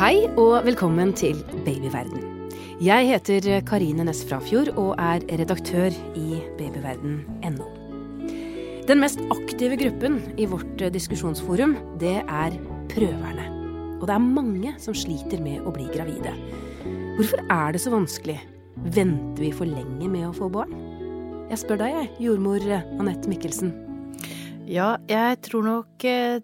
Hei og velkommen til Babyverden. Jeg heter Karine Næss Frafjord og er redaktør i babyverden.no. Den mest aktive gruppen i vårt diskusjonsforum, det er prøverne. Og det er mange som sliter med å bli gravide. Hvorfor er det så vanskelig? Venter vi for lenge med å få barn? Jeg spør deg, jeg, jordmor Anette Mikkelsen. Ja, jeg tror nok eh,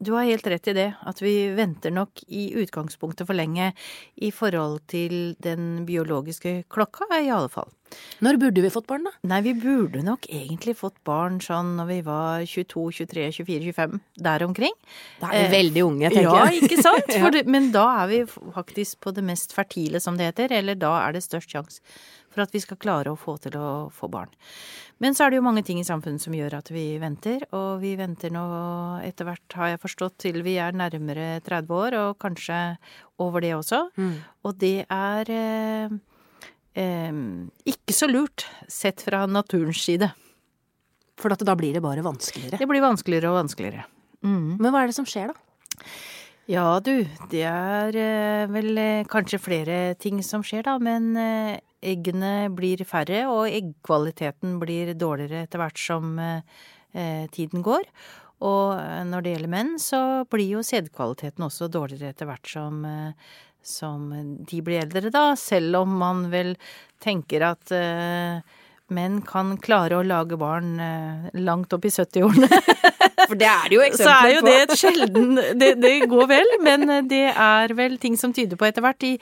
du har helt rett i det, at vi venter nok i utgangspunktet for lenge i forhold til den biologiske klokka, i alle fall. Når burde vi fått barn, da? Nei, vi burde nok egentlig fått barn sånn når vi var 22, 23, 24, 25, der omkring. Da er vi eh, veldig unge, tenker jeg. Ja, ikke sant? ja. det, men da er vi faktisk på det mest fertile, som det heter, eller da er det størst sjanse for at vi skal klare å få til å få barn. Men så er det jo mange ting i samfunnet som gjør at vi venter, og vi venter nå etter hvert, har jeg forstått, til vi er nærmere 30 år, og kanskje over det også. Mm. Og det er eh, ikke så lurt, sett fra naturens side. For da blir det bare vanskeligere? Det blir vanskeligere og vanskeligere. Mm. Men hva er det som skjer, da? Ja, du, det er eh, vel eh, kanskje flere ting som skjer, da. Men eh, eggene blir færre, og eggkvaliteten blir dårligere etter hvert som eh, tiden går. Og eh, når det gjelder menn, så blir jo sædkvaliteten også dårligere etter hvert som, eh, som, de blir eldre, da. Selv om man vel tenker at eh, menn kan klare å lage barn eh, langt opp i 70-årene. For det er det jo eksempler på. Så er jo det et sjelden det, det, går vel, men det er vel ting som tyder på etter hvert i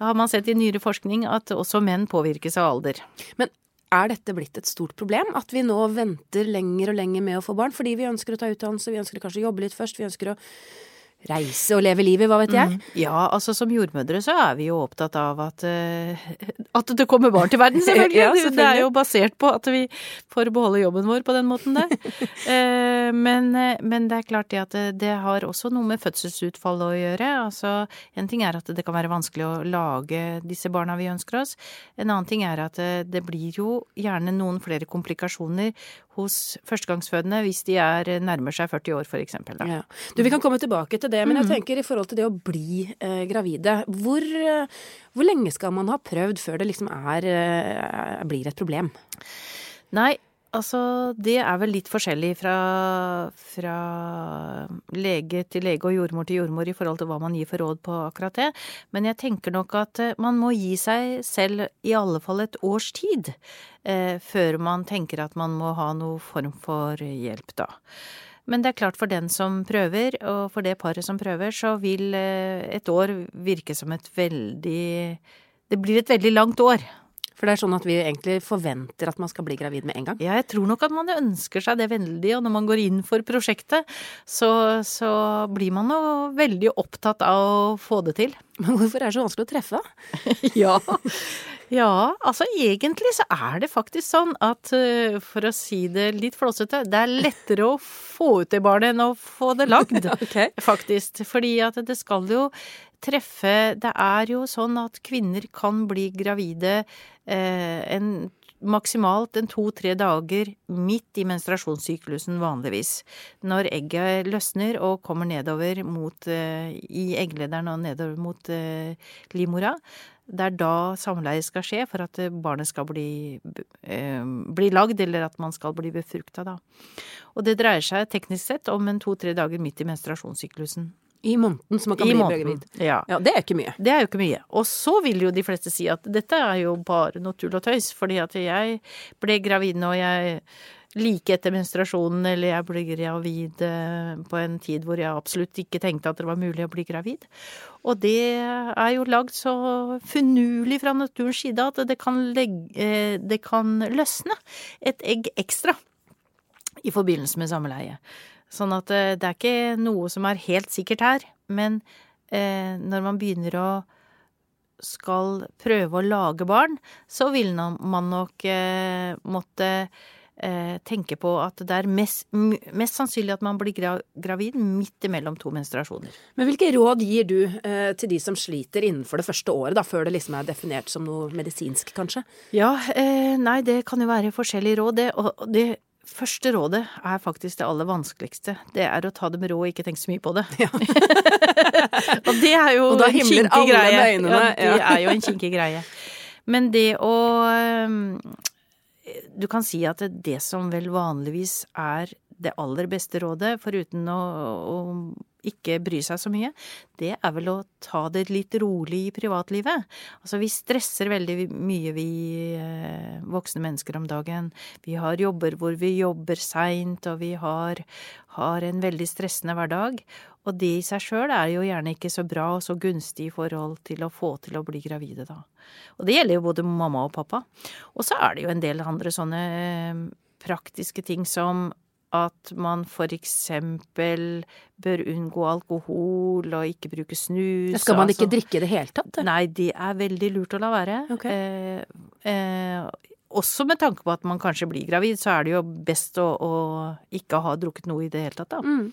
har man sett i nyere forskning at også menn påvirkes av alder. Men er dette blitt et stort problem? At vi nå venter lenger og lenger med å få barn fordi vi ønsker å ta utdannelse, vi ønsker kanskje å jobbe litt først, vi ønsker å reise og leve livet, hva vet jeg? Mm. Ja, altså som jordmødre så er vi jo opptatt av at, uh, at det kommer barn til verden, selvfølgelig. ja, selvfølgelig. Det er jo basert på at vi får beholde jobben vår på den måten, der. uh, men, uh, men, det er klart det at det har også noe med fødselsutfallet å gjøre. Altså en ting er at det kan være vanskelig å lage disse barna vi ønsker oss. En annen ting er at det blir jo gjerne noen flere komplikasjoner hos førstegangsfødende hvis de er nærmer seg 40 år, eksempel. Ja. Du, vi kan komme tilbake til det, men jeg mm. tenker i forhold til det å bli eh, gravide. Hvor, eh, hvor, lenge skal man ha prøvd før det liksom er, eh, blir et problem? Nei, Altså, det er vel litt forskjellig fra, fra, lege til lege og jordmor til jordmor i forhold til hva man gir for råd på akkurat det, men jeg tenker nok at eh, man må gi seg selv i alle fall et års tid eh, før man tenker at man må ha noe form for hjelp, da. Men det er klart for den som prøver, og for det paret som prøver, så vil eh, et år virke som et veldig Det blir et veldig langt år. For det er sånn at vi egentlig forventer at man skal bli gravid med en gang? Ja, jeg tror nok at man ønsker seg det veldig, og når man går inn for prosjektet, så, så blir man jo veldig opptatt av å få det til. Men hvorfor er det så vanskelig å treffe, ja. ja, altså egentlig så er det faktisk sånn at eh, for å si det litt flåsete, det er lettere å få ut det barnet enn å få det lagd, okay. faktisk. Fordi at det skal jo treffe Det er jo sånn at kvinner kan bli gravide eh, en maksimalt en to-tre dager midt i menstruasjonssyklusen vanligvis. Når egget løsner og kommer nedover mot eh, i egglederen og nedover mot eh, livmora. Det er da samleie skal skje for at barnet skal bli, bli lagd, eller at man skal bli befrukta, da. Og det dreier seg teknisk sett om en to-tre dager midt i menstruasjonssyklusen. I måneden, så man kan I bli gravid. Ja. ja. Det er ikke mye. Det er jo ikke mye. Og så vil jo de fleste si at dette er jo bare noe tull og tøys, fordi at jeg ble gravid når jeg like etter menstruasjonen, eller jeg ble gravid eh, på en tid hvor jeg absolutt ikke tenkte at det var mulig å bli gravid. Og det er jo lagd så finurlig fra naturens side at det kan, legge, eh, det kan løsne et egg ekstra i forbindelse med samleie. Sånn at eh, det er ikke noe som er helt sikkert her. Men eh, når man begynner å skal prøve å lage barn, så vil man nok eh, måtte eh, tenke på at det er mest, mest, sannsynlig at man blir gravid midt imellom to menstruasjoner. Men hvilke råd gir du eh, til de som sliter innenfor det første året, da, før det liksom er definert som noe medisinsk, kanskje? Ja, eh, nei, det kan jo være forskjellige råd, det. Og det første rådet er faktisk det aller vanskeligste. Det er å ta det med ro og ikke tenke så mye på det. og det er jo en kinkig greie. Ja, det er jo en kinkig greie. Men det å Du kan si at det, det som vel vanligvis er det aller beste rådet, foruten å, å ikke bry seg så mye, det er vel å ta det litt rolig i privatlivet. Altså, vi stresser veldig mye, vi eh, voksne mennesker om dagen. Vi har jobber hvor vi jobber seint, og vi har, har en veldig stressende hverdag. Og det i seg sjøl er jo gjerne ikke så bra og så gunstig i forhold til å få til å bli gravide, da. Og det gjelder jo både mamma og pappa. Og så er det jo en del andre sånne eh, praktiske ting som at man eksempel bør unngå alkohol og ikke bruke snus. Skal man altså- ikke drikke i det hele tatt? Nei, det er veldig lurt å la være. Okay. Eh, eh, også med tanke på at man kanskje blir gravid, så er det jo best å, å ikke ha drukket noe i det hele tatt, da. Mm.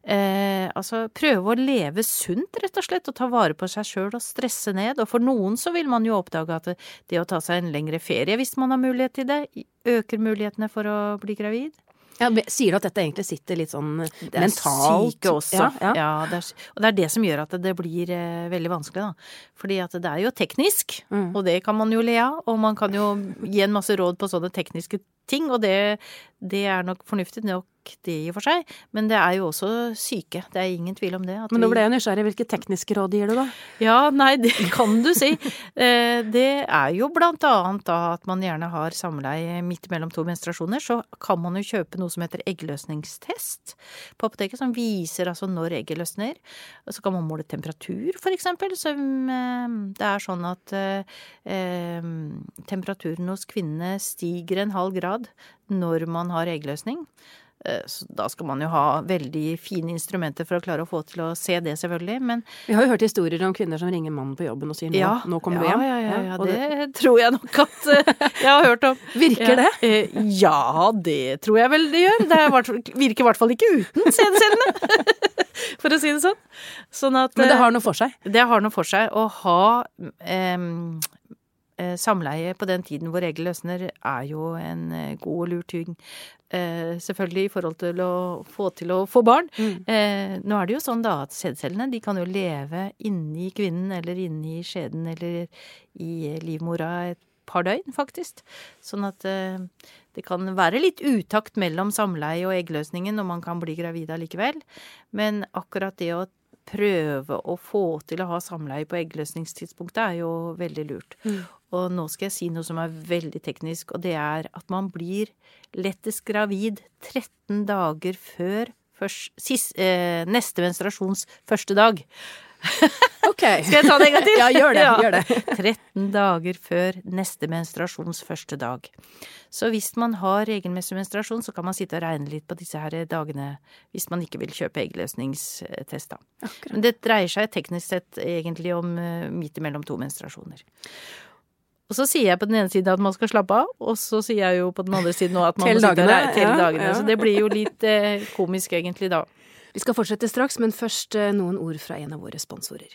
Eh, altså prøve å leve sunt, rett og slett, og ta vare på seg sjøl og stresse ned. Og for noen så vil man jo oppdage at det, det å ta seg en lengre ferie, hvis man har mulighet til det, øker mulighetene for å bli gravid. Ja, sier du at dette egentlig sitter litt sånn Det mentalt? syke også. Ja, ja. Ja, det er, og det er det som gjør at det blir eh, veldig vanskelig, da. Fordi at det er jo teknisk, Mm. og det kan man jo le av. Og man kan jo gi en masse råd på sånne tekniske ting, og det, det er nok fornuftig nok, det i og for seg. Men det er jo også syke. Det er ingen tvil om det. Men nå ble jeg nysgjerrig. Hvilke tekniske råd gir du, da? ja, nei, det kan du si. Eh, Det er jo blant annet da at man gjerne har samleie midt mellom to menstruasjoner. Så kan man jo kjøpe noe som heter eggløsningstest på apoteket, som viser altså når egget løsner. Så kan man måle temperatur, for eksempel. Som eh, det er sånn at eh, temperaturen hos kvinnene stiger en halv grad når man har eggløsning. Eh, Så da skal man jo ha veldig fine instrumenter for å klare å få til å se det, selvfølgelig. Men Vi har jo hørt historier om kvinner som ringer mannen på jobben og sier nå, ja, nå kommer ja, du hjem. Ja, ja, ja, og det, tror jeg nok at eh, jeg har hørt om. Virker det? Eh, Ja, det tror jeg vel det gjør. Det er hvert virker i hvert fall ikke uten sædcellene, for å si det sånn. sånn at, Men det har noe for seg. det har noe for seg å ha eh, samleie på den tiden hvor egget løsner, er jo en eh, god og lur ting. Eh, selvfølgelig i forhold til å få til å få barn. Mm. Eh, nå er det jo sånn da at sædcellene de kan jo leve inni kvinnen eller inni skjeden eller i livmora et par døgn, faktisk. Sånn at eh, det kan være litt utakt mellom samleie og eggløsningen, og man kan bli gravid allikevel. Men akkurat det å prøve å få til å ha samleie på eggløsningstidspunktet er jo veldig lurt. Mm. Og nå skal jeg si noe som er veldig teknisk, og det er at man blir lettest gravid 13 dager før først, sist, eh, neste menstruasjons første dag. Ok. Skal jeg ta det en gang til? Ja, gjør det. Ja. Gjør det. 13 dager før neste menstruasjons første dag. Så hvis man har regelmessig menstruasjon, så kan man sitte og regne litt på disse her dagene hvis man ikke vil kjøpe eggløsningstest, da. Akkurat. Men det dreier seg teknisk sett egentlig om eh, midt imellom to menstruasjoner. Og så sier jeg på den ene siden at man skal slappe av, og så sier jeg jo på den andre siden nå at man må sitte og dagene, ja, ja. Så det blir jo litt eh, komisk egentlig da. Vi skal fortsette straks, men først eh, noen ord fra en av våre sponsorer.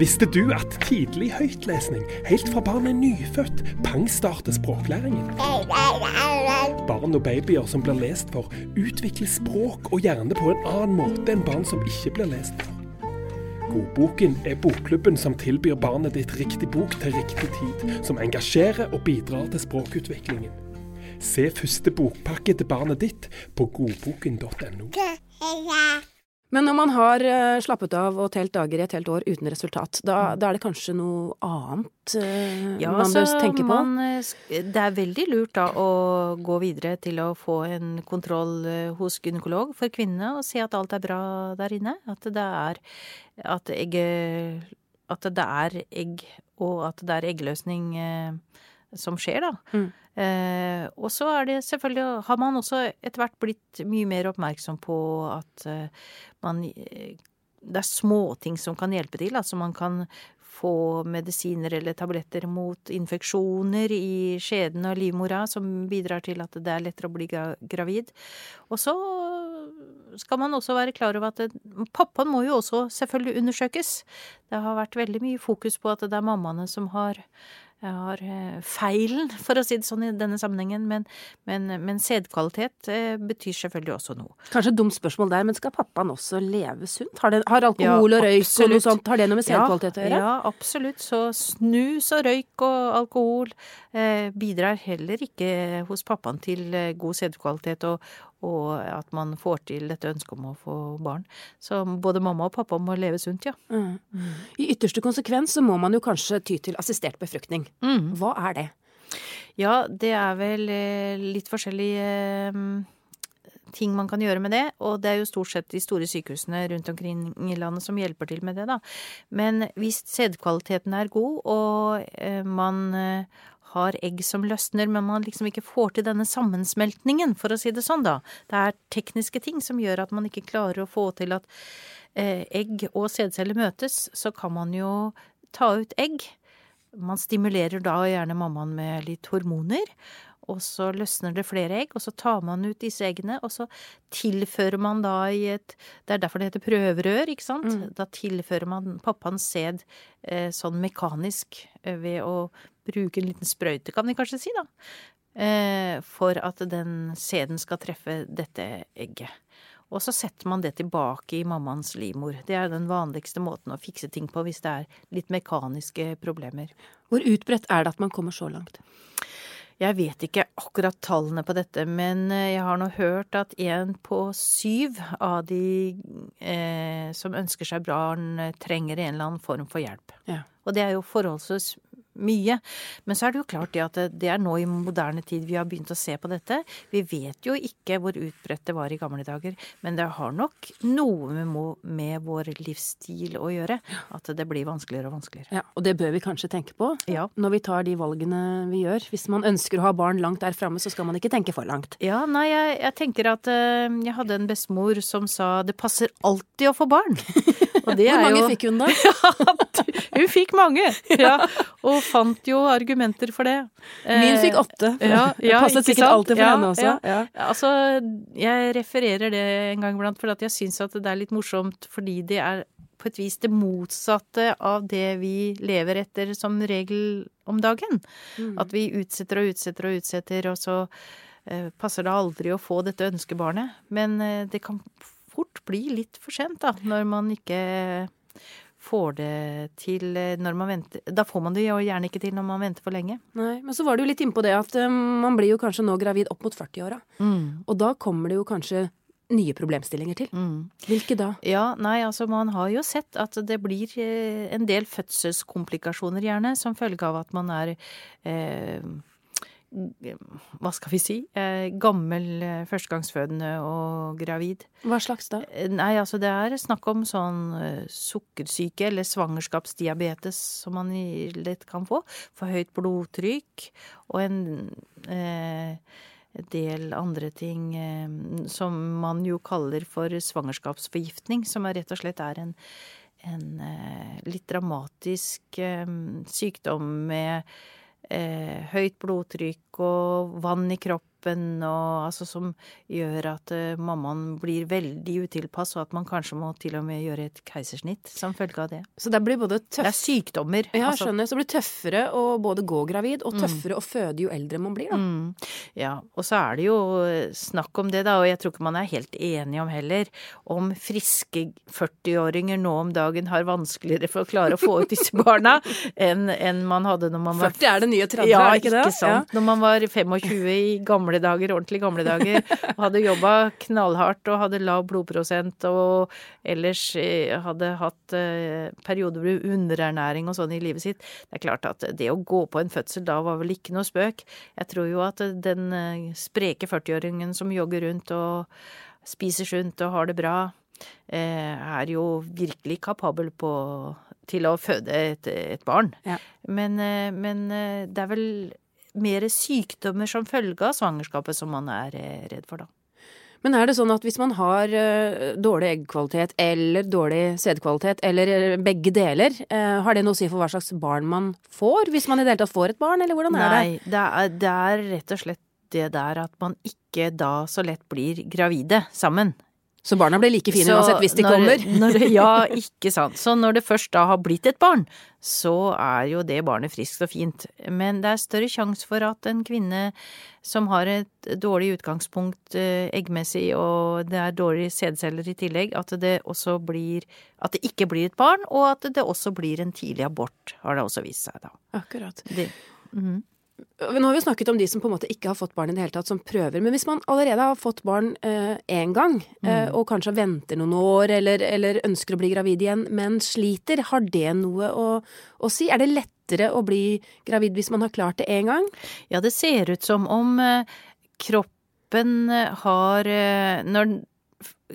Visste du at tidlig høytlesning, helt fra barnet er nyfødt, pangstarter språklæringen? Barn og babyer som blir lest for, utvikler språk og hjerne på en annen måte enn barn som ikke blir lest for. Godboken er bokklubben som tilbyr barnet ditt riktig bok til riktig tid, som engasjerer og bidrar til språkutviklingen. Se første bokpakke til barnet ditt på godboken.no. Men når man har eh, slappet av og telt dager i et helt år uten resultat, da, da er det kanskje noe annet eh, Ja, man bør tenke på? man, eh, det er veldig lurt da å gå videre til å få en kontroll hos gynekolog for kvinnene og se at alt er bra der inne. At det er at egg At det er egg, og at det er eggløsning som skjer, da. Mm. Eh, og så er det selvfølgelig Har man også etter hvert blitt mye mer oppmerksom på at eh, man eh, Det er småting som kan hjelpe til. Altså man kan få medisiner eller tabletter mot infeksjoner i skjeden og livmora, som bidrar til at det er lettere å bli gravid. Og så skal man også være klar over at det, pappaen må jo også selvfølgelig undersøkes. Det har vært veldig mye fokus på at det er mammaene som har har eh, feilen, for å si det sånn i denne sammenhengen, men, men, men sædkvalitet eh, betyr selvfølgelig også noe. Kanskje et dumt spørsmål der, men skal pappaen også leve sunt? Har, det, har alkohol ja, og røyk og noe sånt, har det noe med sædkvalitet å gjøre? Ja, absolutt. Så snus og røyk og alkohol eh, bidrar heller ikke hos pappaen til eh, god sædkvalitet og, og at man får til dette ønsket om å få barn. Så både mamma og pappa må leve sunt, ja. Mm. I ytterste konsekvens så må man jo kanskje ty til assistert befruktning. Mm. Hva er det? Ja, det er vel eh, litt forskjellige eh, ting man kan gjøre med det, og det er jo stort sett de store sykehusene rundt omkring i landet som hjelper til med det, da. Men hvis sædkvaliteten er god, og eh, man har egg som løsner, men man liksom ikke får til denne sammensmeltningen, for å si det sånn, da. Det er tekniske ting som gjør at man ikke klarer å få til at eh, egg og sædceller møtes. Så kan man jo ta ut egg. Man stimulerer da gjerne mammaen med litt hormoner. Og så løsner det flere egg, og så tar man ut disse eggene, og så tilfører man da i et Det er derfor det heter prøverør, ikke sant? Mm. Da tilfører man pappaens sæd eh, sånn mekanisk eh, ved å bruke en liten sprøyte, kan vi kanskje si, da. Eh, for at den sæden skal treffe dette egget. Og så setter man det tilbake i mammaens livmor. Det er den vanligste måten å fikse ting på hvis det er litt mekaniske problemer. Hvor utbredt er det at man kommer så langt? Jeg vet ikke akkurat tallene på dette, men eh, jeg har nå hørt at én på syv av de eh, som ønsker seg barn, trenger en eller annen form for hjelp. Ja. Og det er jo forholdsvis mye. Men så er det jo klart det at det er nå i moderne tid vi har begynt å se på dette. Vi vet jo ikke hvor utbredt det var i gamle dager, men det har nok noe med, med vår livsstil å gjøre. At det blir vanskeligere og vanskeligere. Ja, Og det bør vi kanskje tenke på ja. når vi tar de valgene vi gjør. Hvis man ønsker å ha barn langt der framme, så skal man ikke tenke for langt. Ja, nei, jeg, jeg tenker at uh, jeg hadde en bestemor som sa det passer alltid å få barn. Hvor mange jo... fikk hun da? hun fikk mange. Ja, og fant jo argumenter for det. Min fikk eh, åtte. Ja, ja, Passet sikkert sant? alltid for henne også. Ja. Altså, jeg refererer det en gang iblant for jeg syns at det er litt morsomt fordi det er på et vis det motsatte av det vi lever etter som regel om dagen. Mm. At vi utsetter og utsetter og utsetter, og så eh, passer det aldri å få dette ønskebarnet. Men eh, det kan fort bli litt for sent, da, når man ikke får det til eh, når man venter Da får man det jo gjerne ikke til når man venter for lenge. Nei, Men så var du jo litt innpå det at eh, man blir jo kanskje nå gravid opp mot 40-åra. Mm. Og da kommer det jo kanskje nye problemstillinger til. Mm. Hvilke da? Ja, nei, altså man har jo sett at det blir eh, en del fødselskomplikasjoner gjerne som følge av at man er eh, hva skal vi si, eh, gammel eh, førstegangsfødende og gravid. Hva slags da? Eh, nei, altså det er snakk om sånn sukkersyke eller svangerskapsdiabetes som man lett kan få. For høyt blodtrykk og en eh, del andre ting eh, som man jo kaller for svangerskapsforgiftning, som er rett og slett er en, en eh, litt dramatisk sykdom med eh, høyt blodtrykk og vann i kroppen kroppen, og, altså, som gjør at uh, mammaen blir veldig utilpass, og at man kanskje må til og med gjøre et keisersnitt som følge av det. Så det blir både tøff... Det er sykdommer. Ja, altså. skjønner. Så det blir tøffere å både gå gravid, og mm. tøffere mm. å føde jo eldre man blir, da. Mm. Ja, og så er det jo snakk om det, da, og jeg tror ikke man er helt enig om heller, om friske 40-åringer nå om dagen har vanskeligere for å klare å få ut disse barna enn en man hadde når man var 40 er det nye 30, ja, er ikke det? Ikke sant. Ja. Når man var 25 i gamle gamle dager, ordentlig gamle dager, og hadde jobba knallhardt og hadde lav blodprosent og ellers eh, hadde hatt eh, perioder med underernæring og sånn i livet sitt. Det er klart at det å gå på en fødsel da var vel ikke noe spøk. Jeg tror jo at den eh, spreke 40-åringen som jogger rundt og spiser sunt og har det bra, er jo virkelig kapabel på til å føde et, et barn. Ja. Men, men, det er vel mer sykdommer som følge av svangerskapet som man er eh, redd for, da. Men er det sånn at hvis man har uh, dårlig eggkvalitet eller dårlig sædkvalitet, eller eh, begge deler, har det noe å si for hva slags barn man får? Hvis man i det hele tatt får et barn, eller hvordan Nei, er det? Nei, det, det er rett og slett det der at man ikke da så lett blir gravide sammen. Så barna blir like fine uansett hvis de når, kommer? Når, ja, ikke sant. Så når det først da har blitt et barn, så er jo det barnet friskt og fint. Men det er større sjanse for at en kvinne som har et dårlig utgangspunkt eh, eggmessig, og det er dårlige sædceller i tillegg, at det også blir At det ikke blir et barn, og at det også blir en tidlig abort, har det også vist seg, da. Akkurat. Det, mhm. Nå har vi snakket om de som på en måte ikke har fått barn i det hele tatt, som prøver. Men hvis man allerede har fått barn én eh, gang, eh, og kanskje venter noen år, eller, eller, ønsker å bli gravid igjen, men sliter, har det noe å, å si? Er det lettere å bli gravid hvis man har klart det én gang? Ja, det ser ut som om eh, kroppen har eh, Når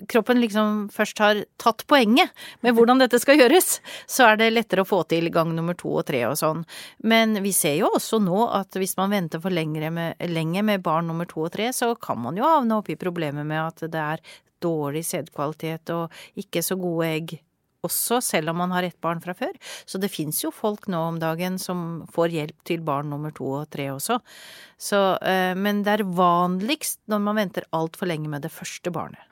kroppen liksom først har tatt poenget med hvordan dette skal gjøres, så er det lettere å få til gang nummer to og tre og sånn. Men vi ser jo også nå at hvis man venter for lenge med, lenge med barn nummer to og tre, så kan man jo havne opp i problemet med at det er dårlig sædkvalitet og ikke så gode egg også, selv om man har ett barn fra før. Så det fins jo folk nå om dagen som får hjelp til barn nummer to og tre også. Så, eh, men det er vanligst når man venter altfor lenge med det første barnet.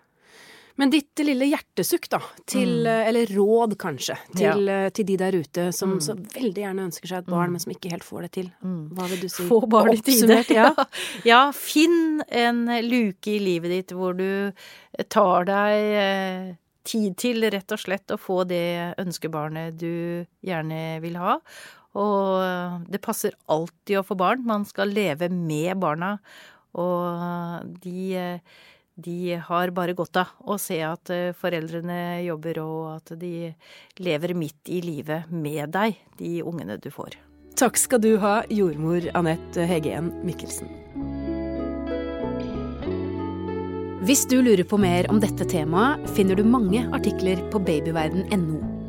Men ditt lille hjertesukk, da, til, mm. eller råd kanskje, til, ja. til, de der ute som mm. så veldig gjerne ønsker seg et barn, mm. men som ikke helt får det til. Mm. Hva vil du si? Få barn i tide. Ja. ja, finn en luke i livet ditt hvor du tar deg eh, tid til rett og slett å få det ønskebarnet du gjerne vil ha. Og det passer alltid å få barn. Man skal leve med barna, og de eh, de har bare godt av å se at eh, foreldrene jobber, og at de lever midt i livet med deg, de ungene du får. Takk skal du ha, jordmor Anette Heggen Mikkelsen. Hvis du lurer på mer om dette temaet, finner du mange artikler på babyverden.no